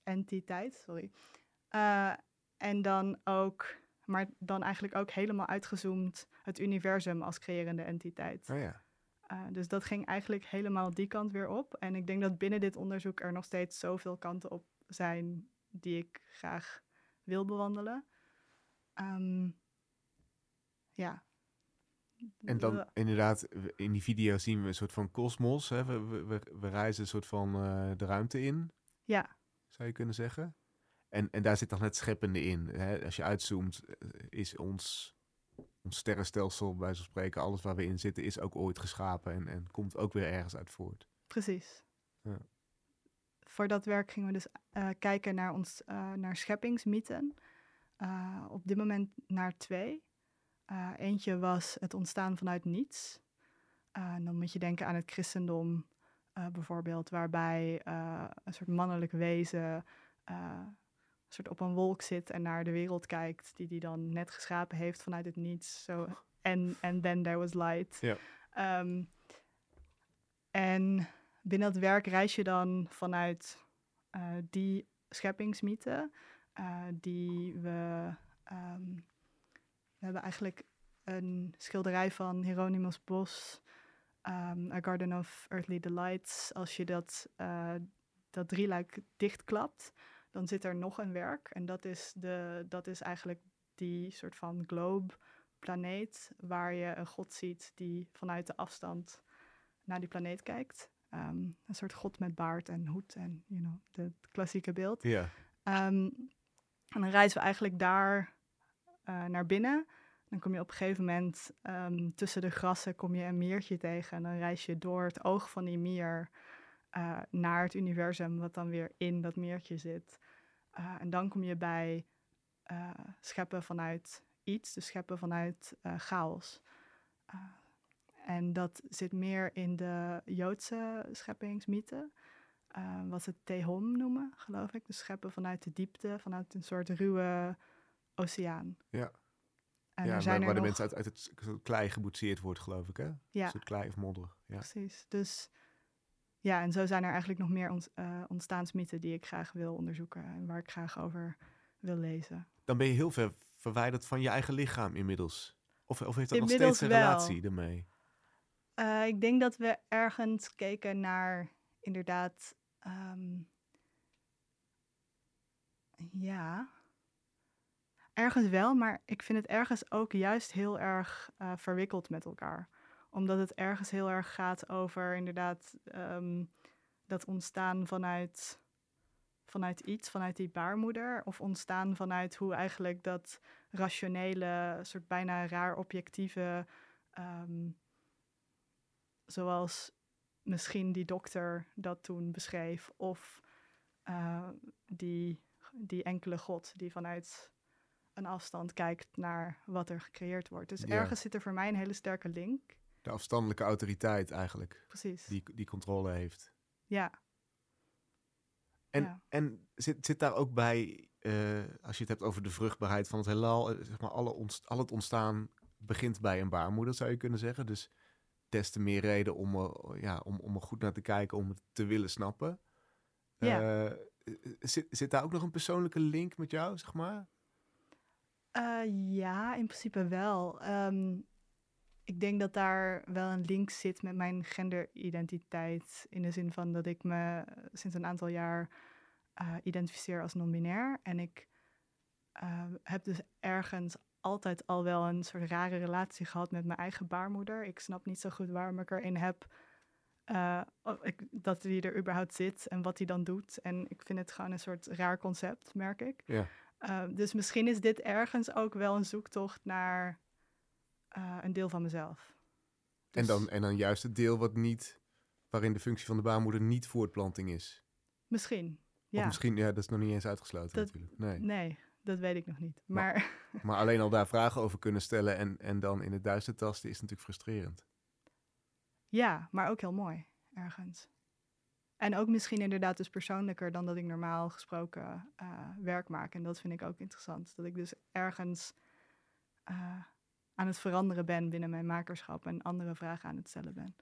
entiteit. Sorry. Uh, en dan ook, maar dan eigenlijk ook helemaal uitgezoomd het universum als creërende entiteit. Oh ja. Uh, dus dat ging eigenlijk helemaal die kant weer op. En ik denk dat binnen dit onderzoek er nog steeds zoveel kanten op zijn die ik graag wil bewandelen. Um, ja, en dan inderdaad, in die video zien we een soort van kosmos. We, we, we, reizen een soort van uh, de ruimte in. Ja. Zou je kunnen zeggen. En, en daar zit dan het scheppende in. Hè? Als je uitzoomt, eh, is ons, ons sterrenstelsel, bij zo'n spreken, alles waar we in zitten, is ook ooit geschapen en, en komt ook weer ergens uit voort. Precies. Ja. Voor dat werk gingen we dus uh, kijken naar, ons, uh, naar scheppingsmythen. op dit moment naar twee. Uh, eentje was het ontstaan vanuit niets. Uh, dan moet je denken aan het christendom uh, bijvoorbeeld, waarbij een soort mannelijk wezen een soort op een wolk zit en naar de wereld kijkt, die die dan net geschapen heeft vanuit het niets. So, en and then there was light. Ja. Um, en binnen dat werk reis je dan vanuit die scheppingsmythe die we. Ehm, we hebben eigenlijk een schilderij van Hieronymus Bos, um, A Garden of Earthly Delights. Als je dat, uh, dat drieluik dichtklapt, dan zit er nog een werk. En dat is, de, dat is eigenlijk die soort van globe planeet, waar je een god ziet die vanuit de afstand naar die planeet kijkt. Ehm, een soort god met baard en hoed en you know, het klassieke beeld. Ja. Ehm, en dan reizen we eigenlijk daar uh, naar binnen. Dan kom je op een gegeven moment um, tussen de grassen kom je een meertje tegen. En dan reis je door het oog van die mier uh, naar het universum, wat dan weer in dat meertje zit. Uh, en dan kom je bij scheppen vanuit iets, dus scheppen vanuit chaos. en dat zit meer in de Joodse scheppingsmythe. wat ze Tehom noemen, geloof ik. Dus scheppen vanuit de diepte, vanuit een soort ruwe oceaan. Ja. En ja, zijn waar, waar de mensen uit, uit het klei geboetseerd wordt, geloof ik, hè? Ja. Een soort klei of modder. Ja. Precies. Dus ja, en zo zijn er eigenlijk nog meer ont, uh, ontstaansmythen die ik graag wil onderzoeken en waar ik graag over wil lezen. Dan ben je heel ver verwijderd van je eigen lichaam inmiddels. Of, of heeft dat nog steeds een relatie ermee? Uh, ik denk dat we ergens keken naar inderdaad. Um, ja, Ergens wel, maar ik vind het ergens ook juist heel erg uh, verwikkeld met elkaar. Omdat het ergens heel erg gaat over inderdaad um, dat ontstaan vanuit, vanuit iets, vanuit die baarmoeder. Of ontstaan vanuit hoe eigenlijk dat rationele, soort bijna raar objectieve, um, zoals misschien die dokter dat toen beschreef. Of uh, die, die enkele god die vanuit een afstand kijkt naar wat er gecreëerd wordt. Dus ergens zit er voor mij een hele sterke link. De afstandelijke autoriteit eigenlijk. Precies. Die, die controle heeft. Ja. En, en zit, zit daar ook bij, uh, als je het hebt over de vruchtbaarheid van het heelal, eh, zeg maar, alle onst al het ontstaan begint bij een baarmoeder, zou je kunnen zeggen. Dus des te meer reden om er, ja, om, om er goed naar te kijken, om het te willen snappen. Ja. Uh, zit, zit daar ook nog een persoonlijke link met jou, zeg maar? Uh, ja, in principe wel. Um, ik denk dat daar wel een link zit met mijn genderidentiteit. In de zin van dat ik me sinds een aantal jaar uh, identificeer als non-binair. En ik uh, heb dus ergens altijd al wel een soort rare relatie gehad met mijn eigen baarmoeder. Ik snap niet zo goed waarom ik erin heb ik, dat hij er überhaupt zit en wat hij dan doet. En ik vind het gewoon een soort raar concept, merk ik. Ja. Ehm, dus misschien is dit ergens ook wel een zoektocht naar uh, een deel van mezelf. En, dan, dus en dan juist het deel wat niet, waarin de functie van de baarmoeder niet voortplanting is. Misschien, ja. Of misschien, ja, dat is nog niet eens uitgesloten natuurlijk. Nee. nee, dat weet ik nog niet. Maar, maar, maar, alleen al daar vragen over kunnen stellen en, en dan in het duister tasten is natuurlijk frustrerend. Ja, maar ook heel mooi, ergens. En ook misschien inderdaad dus persoonlijker dan dat ik normaal gesproken uh, werk maak. En dat vind ik ook interessant. Dat ik dus ergens uh, aan het veranderen ben binnen mijn makerschap en andere vragen aan het stellen ben.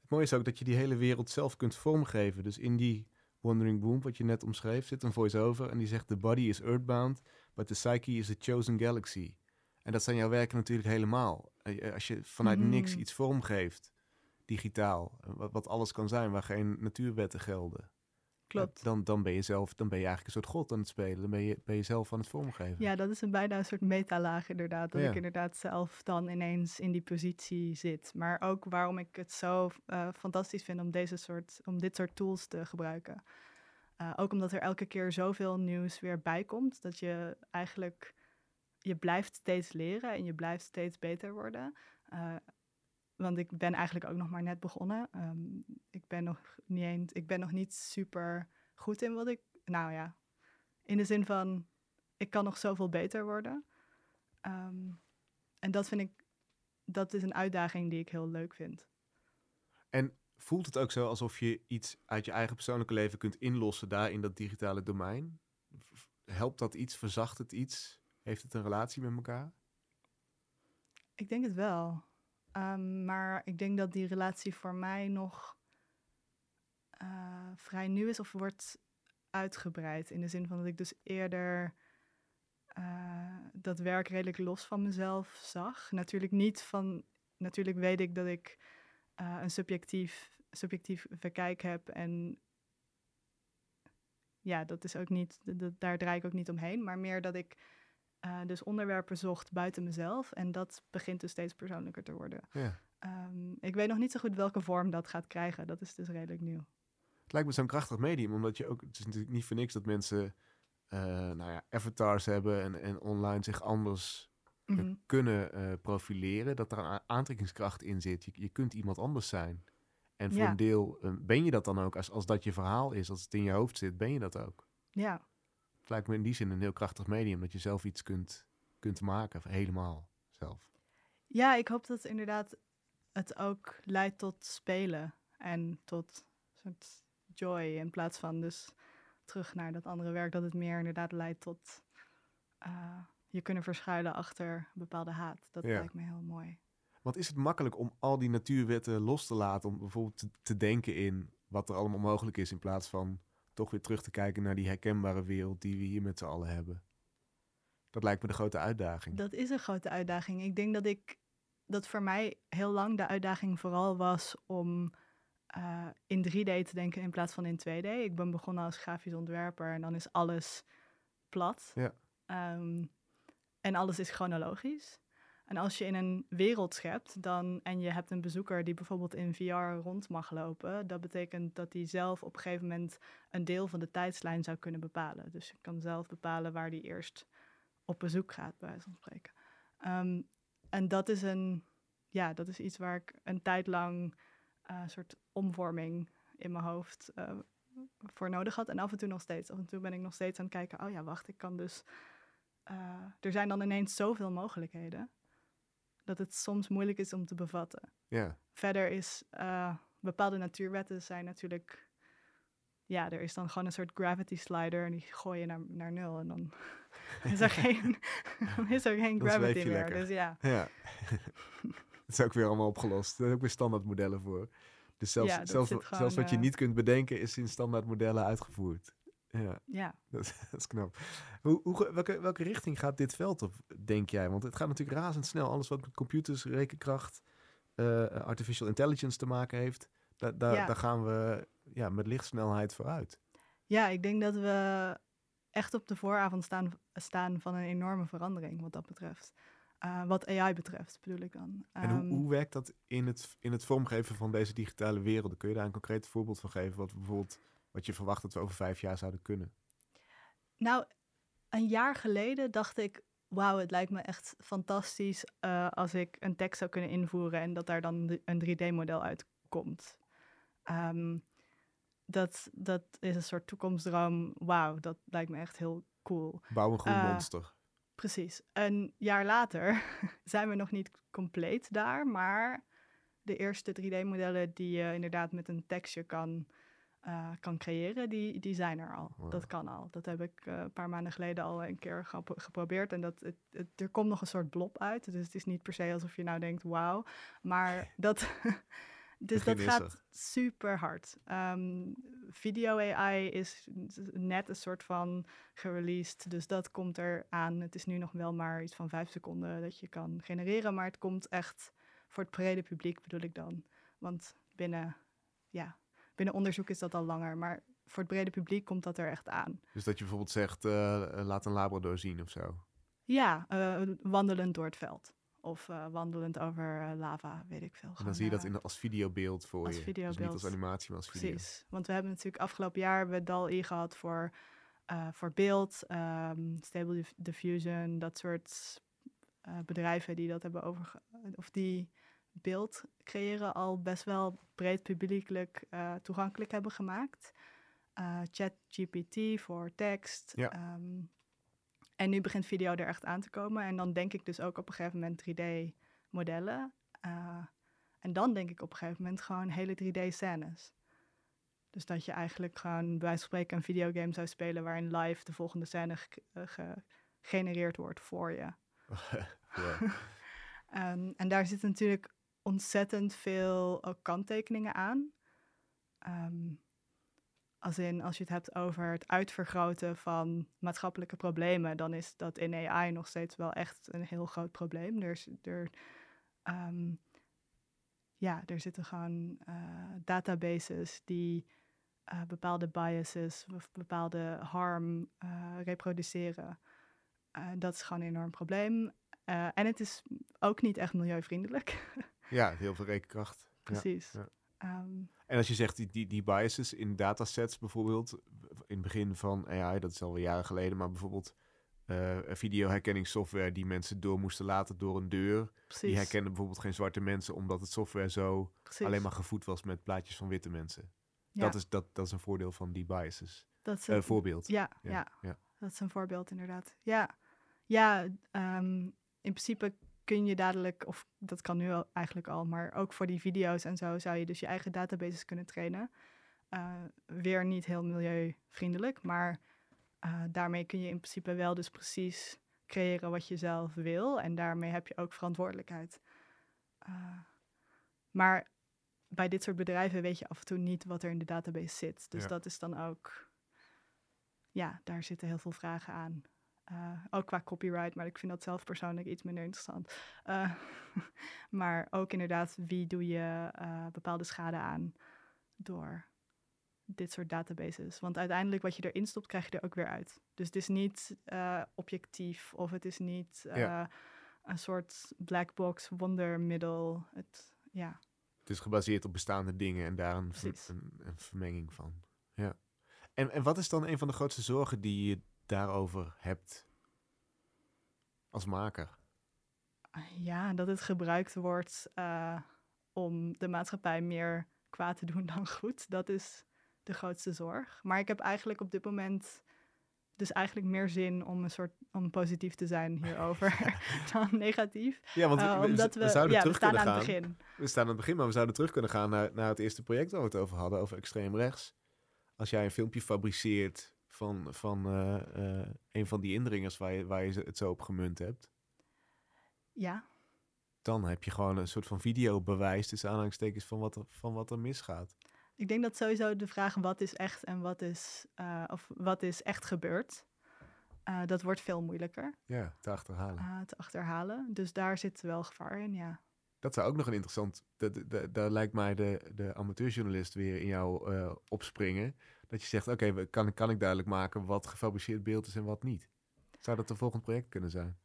Het mooie is ook dat je die hele wereld zelf kunt vormgeven. Dus in die Wandering Womb, wat je net omschreef, zit een voice-over en die zegt: The body is earthbound, but the psyche is a chosen galaxy. En dat zijn jouw werken natuurlijk helemaal. Eh, als je vanuit mm. niks iets vormgeeft, digitaal. Wat, wat, alles kan zijn, waar geen natuurwetten gelden. Klopt. Dan, dan, ben je zelf, dan ben je eigenlijk een soort god aan het spelen. Dan ben je, ben je zelf aan het vormgeven. Ja, dat is een bijna een soort metalaag inderdaad. Dat ik inderdaad zelf dan ineens in die positie zit. Maar ook waarom ik het zo uh, fantastisch vind om, deze soort, om dit soort tools te gebruiken. Uh, ook omdat er elke keer zoveel nieuws weer bij komt. Dat je eigenlijk, je blijft steeds leren en je blijft steeds beter worden. Uh, want ik ben eigenlijk ook nog maar net begonnen. Um, ik ben nog niet eens, ik ben nog niet super goed in wat ik. Nou ja, in de zin van, ik kan nog zoveel beter worden. Um, en dat vind ik, dat is een uitdaging die ik heel leuk vind. En voelt het ook zo alsof je iets uit je eigen persoonlijke leven kunt inlossen daar in dat digitale domein? Helpt dat iets? Verzacht het iets? Heeft het een relatie met elkaar? Ik denk het wel. Um, maar ik denk dat die relatie voor mij nog uh, vrij nieuw is of wordt uitgebreid. In de zin van dat ik dus eerder uh, dat werk redelijk los van mezelf zag. Natuurlijk niet van. Natuurlijk weet ik dat ik uh, een subjectief, subjectief verkijk heb. En ja, dat is ook niet. Dat, daar draai ik ook niet omheen. Maar meer dat ik uh, dus onderwerpen zocht buiten mezelf. En dat begint dus steeds persoonlijker te worden. Ja. Um, ik weet nog niet zo goed welke vorm dat gaat krijgen. Dat is dus redelijk nieuw. Het lijkt me zo'n krachtig medium, omdat je ook. Het is natuurlijk niet voor niks dat mensen uh, nou ja, avatars hebben en, en online zich anders mm kunnen uh, profileren, dat er een aantrekkingskracht in zit. Je, je kunt iemand anders zijn. En voor een deel ben je dat dan ook, als, als dat je verhaal is, als het in je hoofd zit, ben je dat ook. Ja. Lijkt me in die zin een heel krachtig medium, dat je zelf iets kunt, kunt maken, helemaal zelf. Ja, ik hoop dat inderdaad het ook leidt tot spelen en tot soort joy in plaats van dus terug naar dat andere werk, dat het meer inderdaad leidt tot uh, je kunnen verschuilen achter bepaalde haat. Dat lijkt me heel mooi. Want is het makkelijk om al die natuurwetten los te laten, om bijvoorbeeld te, te denken in wat er allemaal mogelijk is, in plaats van toch weer terug te kijken naar die herkenbare wereld die we hier met z'n allen hebben? Dat lijkt me de grote uitdaging. Dat is een grote uitdaging. Ik denk dat ik dat voor mij heel lang de uitdaging vooral was om uh, in 3D te denken in plaats van in 2D. Ik ben begonnen als grafisch ontwerper en dan is alles plat. Ja. Um, en alles is chronologisch. En als je in een wereld schept dan, en je hebt een bezoeker die bijvoorbeeld in VR rond mag lopen, dat betekent dat hij zelf op een gegeven moment een deel van de tijdslijn zou kunnen bepalen. Dus je kan zelf bepalen waar hij eerst op bezoek gaat, bij wijze van spreken. Um, en dat is, een, ja, dat is iets waar ik een tijd lang uh, soort omvorming in mijn hoofd uh, voor nodig had. En af en toe nog steeds. Af en toe ben ik nog steeds aan het kijken, oh ja, wacht, ik kan dus... Uh, er zijn dan ineens zoveel mogelijkheden, dat het soms moeilijk is om te bevatten. Ja. Verder is, bepaalde natuurwetten zijn natuurlijk... Ja, er is dan gewoon een soort gravity slider en die gooi je naar, naar nul en dan is er geen, is er geen gravity meer. Dus ja. ja. Het is ook weer allemaal opgelost. Er zijn ook weer standaardmodellen voor. Dus zelfs, zelfs, zelfs wat je eh, niet kunt bedenken, is in standaardmodellen uitgevoerd. Ja, ja. Dat, dat is knap. Hoe, hoe, welke, welke richting gaat dit veld op, denk jij? Want het gaat natuurlijk razendsnel. Alles wat met computers, rekenkracht, uh, artificial intelligence te maken heeft, da, daar gaan we ja, met lichtsnelheid vooruit. Ja, ik denk dat we echt op de vooravond staan, staan van een enorme verandering wat dat betreft. Uh, wat AI betreft, bedoel ik dan. En hoe, ehm, hoe, werkt dat in het, in het vormgeven van deze digitale werelden? Kun je daar een concreet voorbeeld van geven? Wat, bijvoorbeeld, wat je verwacht dat we over vijf jaar zouden kunnen? Nou, een jaar geleden dacht ik, wauw, het lijkt me echt fantastisch uh, als ik een tekst zou kunnen invoeren en dat daar dan een 3D-model uitkomt. Um, dat, dat is een soort toekomstdroom. Wauw, dat lijkt me echt heel cool. Bouw een groen uh, monster. Precies. Een jaar later zijn we nog niet compleet daar, maar de eerste 3D-modellen die je inderdaad met een tekstje kan, uh, kan creëren, die, die zijn er al. Dat kan al. Dat heb ik uh, een paar maanden geleden al een keer geprobeerd. En dat, het, het, er komt nog een soort blob uit. Dus het is niet per se alsof je nou denkt, wauw. Maar dat, Dus dat gaat super hard. Um, video AI is net een soort van gereleased, dus dat komt er aan. Het is nu nog wel maar iets van vijf seconden dat je kan genereren, maar het komt echt voor het brede publiek bedoel ik dan. Want binnen, ja, binnen onderzoek is dat al langer, maar voor het brede publiek komt dat er echt aan. Dus dat je bijvoorbeeld zegt, uh, laat een labrador zien of zo? Ja, uh, wandelend door het veld. Of uh, wandelend over lava, weet ik veel. En dan zie je dat in, als videobeeld voor als je. Videobeeld. Dus niet als animatie, maar als video. Precies. Want we hebben natuurlijk afgelopen jaar we DAL-I gehad voor, voor beeld, um, Stable Diffusion, dat soort bedrijven die dat hebben over... Of die beeld creëren al best wel breed publiekelijk toegankelijk hebben gemaakt. ChatGPT voor tekst. Ja. Um, en nu begint video er echt aan te komen. En dan denk ik dus ook op een gegeven moment 3D-modellen. Uh, en dan denk ik op een gegeven moment gewoon hele 3D-scènes. Dus dat je eigenlijk gewoon bij wijze van spreken een videogame zou spelen waarin live de volgende scène eh, gegenereerd wordt voor je. um, en daar zit natuurlijk ontzettend veel ook kanttekeningen aan. Um, Als in, als je het hebt over het uitvergroten van maatschappelijke problemen, dan is dat in AI nog steeds wel echt een heel groot probleem. Er, er, um, ja, er zitten gewoon uh, databases die uh, bepaalde biases of bepaalde harm reproduceren. dat is gewoon een enorm probleem. en het is ook niet echt milieuvriendelijk. ja, heel veel rekenkracht. Precies. Ja, Um, en als je zegt die, die, die biases in datasets bijvoorbeeld, in het begin van AI, dat is alweer jaren geleden, maar bijvoorbeeld uh, videoherkenningssoftware die mensen door moesten laten door een deur. Precies. Die herkende bijvoorbeeld geen zwarte mensen, omdat het software zo alleen maar gevoed was met plaatjes van witte mensen. Ja. Dat, is, dat, dat is een voordeel van die biases. Dat is een uh, voorbeeld. Ja, ja, ja, dat is een voorbeeld inderdaad. Ja, ja um, in principe kun je dadelijk, of dat kan nu al, eigenlijk al, maar ook voor die video's en zo zou je dus je eigen databases kunnen trainen. Uh, weer niet heel milieuvriendelijk, maar uh, daarmee kun je in principe wel dus precies creëren wat je zelf wil. En daarmee heb je ook verantwoordelijkheid. Uh, maar bij dit soort bedrijven weet je af en toe niet wat er in de database zit. Dus dat is dan ook, ja, daar zitten heel veel vragen aan. Uh, ook qua copyright, maar ik vind dat zelf persoonlijk iets minder interessant. Uh, maar ook inderdaad, wie doe je uh, bepaalde schade aan door dit soort databases? Want uiteindelijk wat je erin stopt, krijg je er ook weer uit. Dus het is niet objectief of het is niet ja. een soort black box wondermiddel. Het, ja. het is gebaseerd op bestaande dingen en daar een, een, een vermenging van. Ja. En, en wat is dan een van de grootste zorgen die je daarover hebt als maker? Ja, dat het gebruikt wordt uh, om de maatschappij meer kwaad te doen dan goed. Dat is de grootste zorg. Maar ik heb eigenlijk op dit moment dus eigenlijk meer zin om een soort om positief te zijn hierover dan negatief. Ja, want uh, omdat we, we zouden ja, terug we staan kunnen aan gaan. het begin. We staan aan het begin, maar we zouden terug kunnen gaan naar, naar het eerste project waar we het over hadden, over extreem rechts. Als jij een filmpje fabriceert van, van uh, een van die indringers waar je, waar je het zo op gemunt hebt. Ja. Dan heb je gewoon een soort van videobewijs, tussen aanhalingstekens, van wat, er, van wat er misgaat. Ik denk dat sowieso de vraag wat is echt en wat is, uh, of wat is echt gebeurd, uh, dat wordt veel moeilijker. Ja, te achterhalen. Uh, te achterhalen. Dus daar zit wel gevaar in, ja. Dat zou ook nog een interessant... Daar lijkt mij de, de amateurjournalist weer in jou opspringen. Dat je zegt, oké, kan, kan ik duidelijk maken wat gefabriceerd beeld is en wat niet? Zou dat een volgend project kunnen zijn?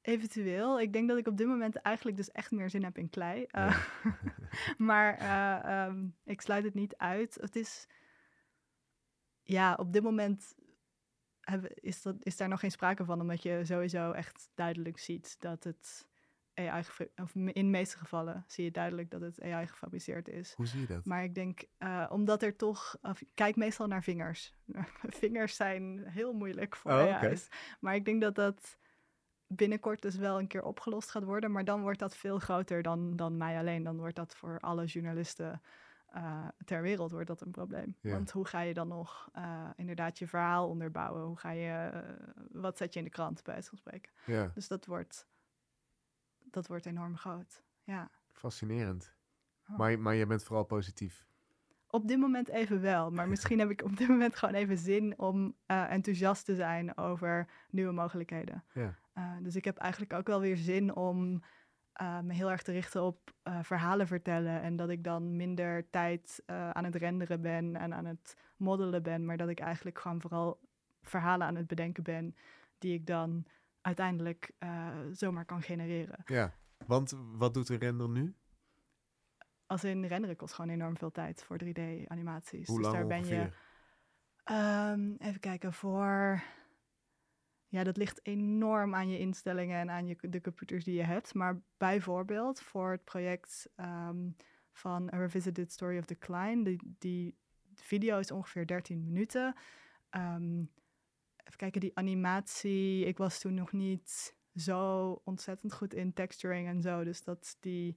Eventueel. Ik denk dat ik op dit moment eigenlijk dus echt meer zin heb in klei. Uh, maar uh, um, ik sluit het niet uit. Het is... Ja, op dit moment is, dat, is daar nog geen sprake van, omdat je sowieso echt duidelijk ziet dat het AI, of in de meeste gevallen zie je duidelijk dat het AI gefabriceerd is. Hoe zie je dat? Maar ik denk, uh, omdat er toch, of, kijk meestal naar vingers. vingers zijn heel moeilijk voor oh, AI's. Maar ik denk dat dat binnenkort dus wel een keer opgelost gaat worden. Maar dan wordt dat veel groter dan, dan mij alleen. Dan wordt dat voor alle journalisten uh, ter wereld wordt dat een probleem. Ja. Want hoe ga je dan nog uh, inderdaad je verhaal onderbouwen? Hoe ga je, uh, wat zet je in de krant bij het spreken? Ja. Dus dat wordt dat wordt enorm groot. Ja. Fascinerend. Oh. Maar, maar je bent vooral positief. Op dit moment even wel, maar misschien heb ik op dit moment gewoon even zin om uh, enthousiast te zijn over nieuwe mogelijkheden. Ja. Uh, dus ik heb eigenlijk ook wel weer zin om uh, me heel erg te richten op verhalen vertellen. En dat ik dan minder tijd aan het renderen ben en aan het moddelen ben, maar dat ik eigenlijk gewoon vooral verhalen aan het bedenken ben die ik dan uiteindelijk uh, zomaar kan genereren. Ja, want wat doet een render nu? Als in renderen kost gewoon enorm veel tijd voor 3D-animaties. Hoe dus lang daar ongeveer? ben je. Um, even kijken, voor. Ja, dat ligt enorm aan je instellingen en aan je, de computers die je hebt. Maar bijvoorbeeld voor het project um, van A Revisited Story of Decline, die, die video is ongeveer 13 minuten. Um, even kijken, die animatie. Ik was toen nog niet zo ontzettend goed in texturing en zo. Dus dat die.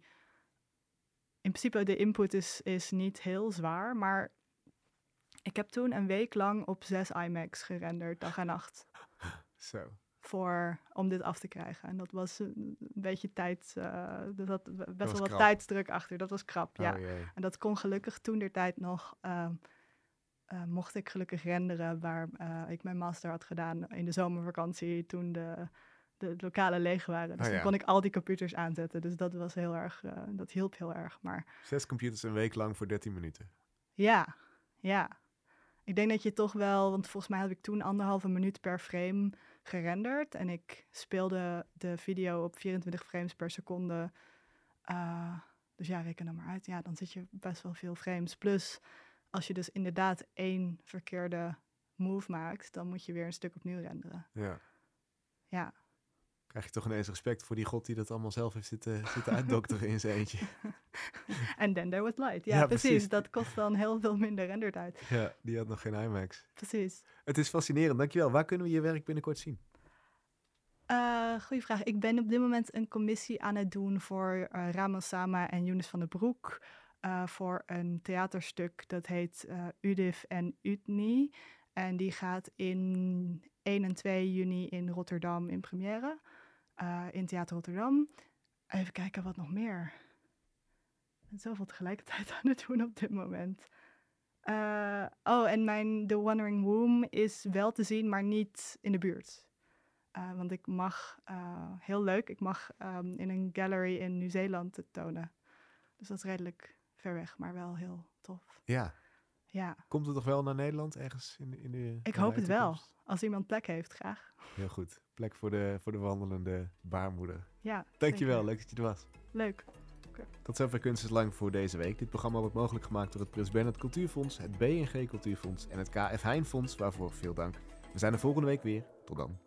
In principe, de input is, is niet heel zwaar. Maar ik heb toen een week lang op 6 IMAX gerenderd, dag en nacht. Zo. Voor, om dit af te krijgen. En dat was een beetje tijd. Uh, dat had best wel wat tijdsdruk achter. Dat was krap, ja. Oh, en dat kon gelukkig toen der tijd nog. Uh, mocht ik gelukkig renderen waar ik mijn master had gedaan in de zomervakantie toen de, de lokalen leeg waren. Dus oh, dan kon ik al die computers aanzetten. Dus dat was heel erg, dat hielp heel erg. Maar... Zes computers een week lang voor 13 minuten. Ja, ja. Ik denk dat je toch wel, want volgens mij heb ik toen anderhalve minuut per frame gerenderd. En ik speelde de video op 24 frames per seconde. Dus ja, reken er maar uit. Ja, dan zit je best wel veel frames. Plus, als je dus inderdaad één verkeerde move maakt, dan moet je weer een stuk opnieuw renderen. Ja. Ja krijg je toch ineens respect voor die god die dat allemaal zelf heeft zitten, zitten uitdokteren in zijn eentje. En then there was light. Ja, precies. Dat kost dan heel veel minder rendertijd. Ja, die had nog geen IMAX. Precies. Het is fascinerend. Dankjewel. Waar kunnen we je werk binnenkort zien? Uh, goeie vraag. Ik ben op dit moment een commissie aan het doen voor uh, Ramon Sama en Younes van den Broek. Uh, voor een theaterstuk dat heet uh, Udif en Utni. En die gaat in 1 en 2 juni in Rotterdam in première. Uh, in Theater Rotterdam. Even kijken wat nog meer. Ben zoveel tegelijkertijd aan het doen op dit moment. Oh, en mijn The Wandering Womb is wel te zien, maar niet in de buurt. Want ik mag, heel leuk, ik mag um, in een gallery in Nieuw-Zeeland het tonen. Dus dat is redelijk ver weg, maar wel heel tof. Ja. Ja. Komt het toch wel naar Nederland ergens in, in de. Ik hoop het wel. Als iemand plek heeft, graag. Heel goed. Plek voor de, voor de wandelende baarmoeder. Ja. Dankjewel, leuk dat je er was. Leuk. Tot zover Kunst is Lang voor deze week. Dit programma wordt mogelijk gemaakt door het Prins Bernhard Cultuurfonds, het BNG Cultuurfonds en het KF Heijn Fonds, waarvoor veel dank. We zijn er volgende week weer. Tot dan.